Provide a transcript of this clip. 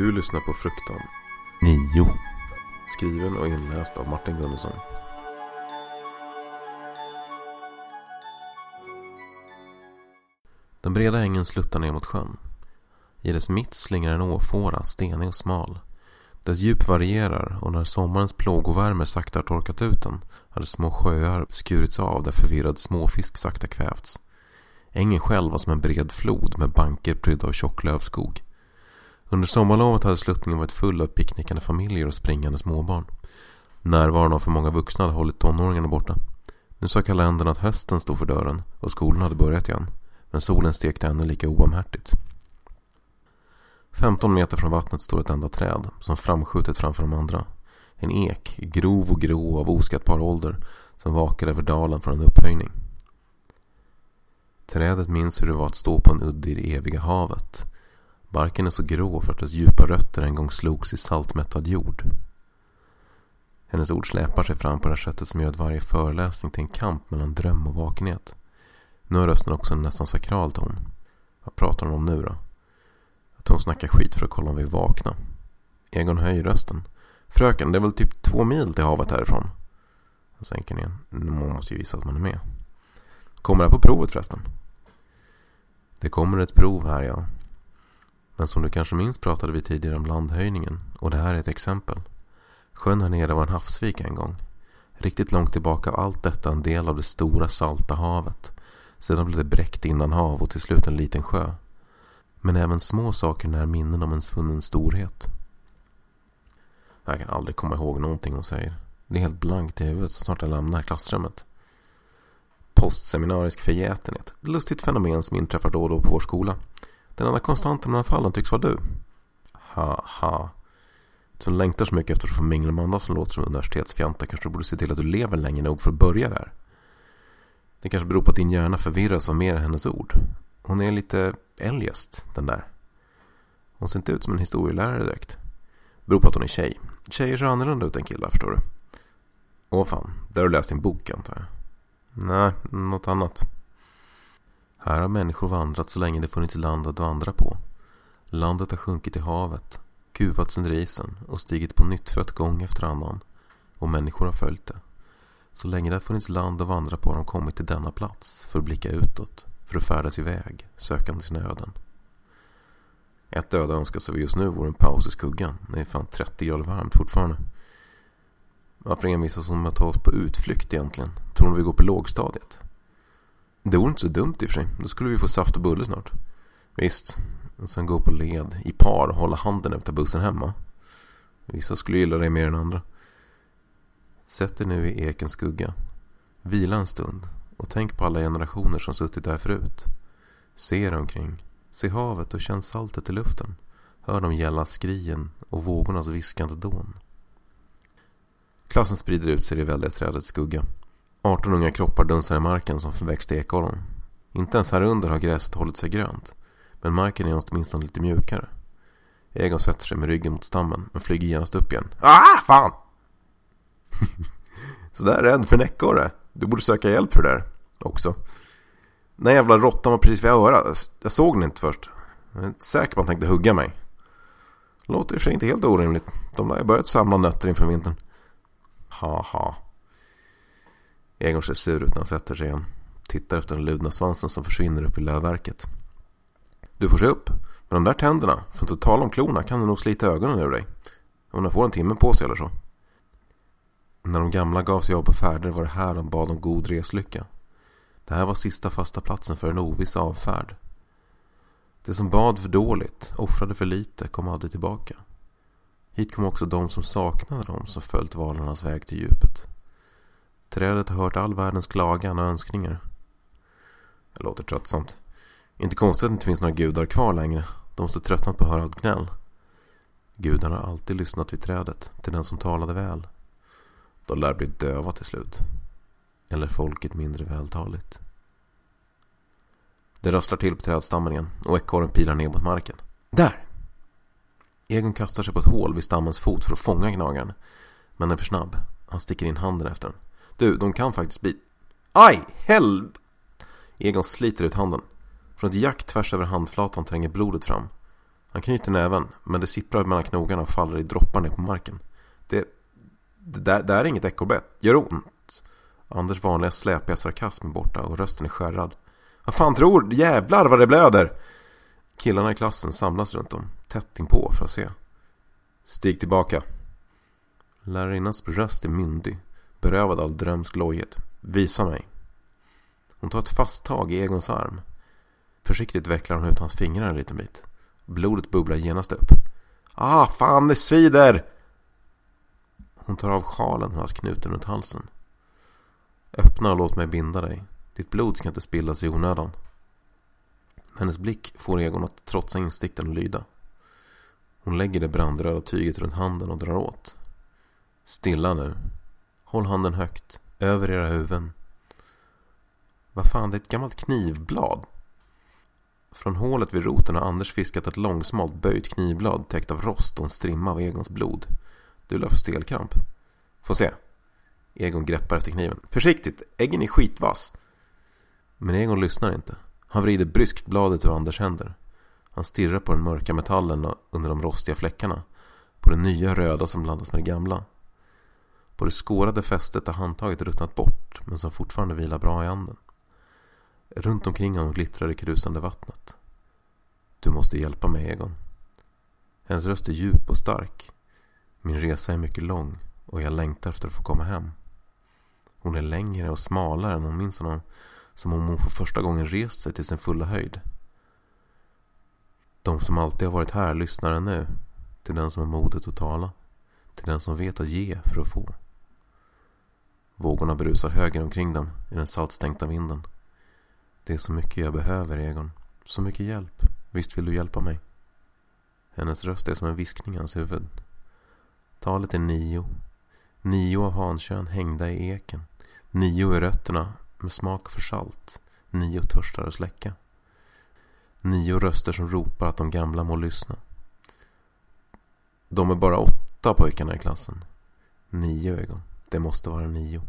Du lyssnar på Fruktan. Nio. Skriven och inläst av Martin Gunnarsson. Den breda ängen sluttar ner mot sjön. I dess mitt slingrar en åfåra, stenig och smal. Dess djup varierar och när sommarens plågovärme sakta har torkat ut den hade små sjöar skurits av där förvirrad småfisk sakta kvävts. Ängen själv var som en bred flod med banker prydda av tjock lövskog. Under sommarlovet hade sluttningen varit full av picknickande familjer och springande småbarn. Närvaron av för många vuxna hade hållit tonåringarna borta. Nu sa kalendern att hösten stod för dörren och skolan hade börjat igen. Men solen stekte ännu lika obarmhärtigt. 15 meter från vattnet står ett enda träd som framskjutet framför de andra. En ek, grov och grå av oskattbar ålder som vakar över dalen från en upphöjning. Trädet minns hur det var att stå på en udd i det eviga havet. Barken är så grå för att dess djupa rötter en gång slogs i saltmättad jord. Hennes ord släpar sig fram på det sättet som gör att varje föreläsning till en kamp mellan dröm och vakenhet. Nu har rösten också en nästan sakral ton. Vad pratar hon om nu då? Att hon snackar skit för att kolla om vi är vakna. Egon höjer rösten. Fröken, det är väl typ två mil till havet härifrån? Han sänker ner. Man måste ju visa att man är med. Kommer det på provet förresten? Det kommer ett prov här ja. Men som du kanske minns pratade vi tidigare om landhöjningen och det här är ett exempel. Sjön här nere var en havsvik en gång. Riktigt långt tillbaka var allt detta en del av det stora salta havet. Sedan blev det bräckt innanhav och till slut en liten sjö. Men även små saker när minnen om en svunnen storhet. Jag kan aldrig komma ihåg någonting hon säger. Det är helt blankt i huvudet så snart jag lämnar klassrummet. Postseminarisk förgätenhet. Ett lustigt fenomen som inträffar då och då på vår skola. Den enda konstanten mellan fallen tycks vara du. Ha ha. Som längtar så mycket efter att få mingla med andra som låter som universitetsfjantar kanske du borde se till att du lever länge nog för att börja där. Det kanske beror på att din hjärna förvirras av mer än hennes ord. Hon är lite eljest, den där. Hon ser inte ut som en historielärare direkt. Det Beror på att hon är tjej. Tjejer ser annorlunda ut än killar, förstår du. Åh fan, där har du läst din bok antar jag. Nej, något annat. Här har människor vandrat så länge det funnits land att vandra på. Landet har sjunkit i havet, kuvats under isen och stigit på nytt för att gång efter annan. Och människor har följt det. Så länge det har funnits land att vandra på har de kommit till denna plats för att blicka utåt, för att färdas iväg, sökande sina öden. Ett öde önskar sig just nu vore en paus i skuggan. Det är fan 30 grader varmt fortfarande. Varför envisas hon med att ta oss på utflykt egentligen? Tror hon vi går på lågstadiet? Det vore inte så dumt i och för sig. Då skulle vi få saft och bulle snart. Visst. Och sen gå på led i par och hålla handen efter bussen hemma. Vissa skulle gilla det mer än andra. Sätt dig nu i ekens skugga. Vila en stund och tänk på alla generationer som suttit där förut. Se er omkring. Se havet och känn saltet i luften. Hör de gälla skrien och vågornas viskande dån. Klassen sprider ut sig i det väldiga trädets skugga. 18 unga kroppar dunsar i marken som förväxta ekollon. Inte ens här under har gräset hållit sig grönt. Men marken är åtminstone lite mjukare. Egon sätter sig med ryggen mot stammen men flyger genast upp igen. Ah, fan! Sådär rädd för en ekorre. Du borde söka hjälp för det där också. Den där jävla råttan var precis vid örat. Jag såg den inte först. Jag är inte säker på att han tänkte hugga mig. Låter i och för sig inte helt orimligt. De har börjat samla nötter inför vintern. Haha. Egon ser sur ut när han sätter sig igen. Tittar efter den ludna svansen som försvinner upp i lövverket. Du får se upp. Med de där tänderna, för att inte tala om klorna, kan du nog slita ögonen ur dig. Om den får en timme på sig eller så. När de gamla gav sig av på färder var det här de bad om god reslycka. Det här var sista fasta platsen för en oviss avfärd. Det som bad för dåligt, offrade för lite, kom aldrig tillbaka. Hit kom också de som saknade dem som följt valarnas väg till djupet. Trädet har hört all världens klagan och önskningar. Det låter tröttsamt. Inte konstigt att det inte finns några gudar kvar längre. De måste tröttnat på att höra allt gnäll. Gudarna har alltid lyssnat vid trädet, till den som talade väl. De lär bli döva till slut. Eller folket mindre vältaligt. Det rasslar till på trädstammen igen och ekorren pilar ner mot marken. Där! Egon kastar sig på ett hål vid stammens fot för att fånga gnagaren. Men den är för snabb. Han sticker in handen efter den. Du, de kan faktiskt bli... Aj! Helv... Egon sliter ut handen. Från ett jack tvärs över handflatan tränger blodet fram. Han knyter näven, men det sipprar mellan knogarna och faller i droppar ner på marken. Det, det, där, det är inget ekorrbett. Gör ont. Anders vanliga släpiga sarkasm är borta och rösten är skärrad. Vad fan tror du? Jävlar vad det blöder! Killarna i klassen samlas runt om, tätt inpå för att se. Stig tillbaka. Lärarinnans röst är myndig, berövad all drömsk lojhet. Visa mig. Hon tar ett fast tag i Egons arm. Försiktigt vecklar hon ut hans fingrar en liten bit. Blodet bubblar genast upp. Ah, fan det svider! Hon tar av sjalen hon haft knuten runt halsen. Öppna och låt mig binda dig. Ditt blod ska inte spillas i onödan. Hennes blick får Egon att trotsa instinkten och lyda. Hon lägger det brandröda tyget runt handen och drar åt. Stilla nu. Håll handen högt, över era huvuden. Vad fan, det är ett gammalt knivblad. Från hålet vid roten har Anders fiskat ett långsmalt böjt knivblad täckt av rost och en strimma av Egons blod. Du lär få stelkramp. Få se. Egon greppar efter kniven. Försiktigt, äggen är skitvass. Men Egon lyssnar inte. Han vrider bryskt bladet ur Anders händer. Han stirrar på den mörka metallen under de rostiga fläckarna. På det nya röda som blandas med det gamla. På det skårade fästet har handtaget ruttnat bort men som fortfarande vilar bra i anden. Runt omkring honom glittrar det krusande vattnet. Du måste hjälpa mig Egon. Hennes röst är djup och stark. Min resa är mycket lång och jag längtar efter att få komma hem. Hon är längre och smalare än hon minns honom som om hon för första gången rest sig till sin fulla höjd. De som alltid har varit här lyssnar nu till den som har modet att tala. Till den som vet att ge för att få. Vågorna brusar höger omkring dem i den saltstänkta vinden. Det är så mycket jag behöver, Egon. Så mycket hjälp. Visst vill du hjälpa mig? Hennes röst är som en viskning i hans huvud. Talet är nio. Nio av hankön hängda i eken. Nio i rötterna med smak för salt. Nio törstar att släcka. Nio röster som ropar att de gamla må lyssna. De är bara åtta pojkarna i klassen. Nio ögon. Det måste vara nio.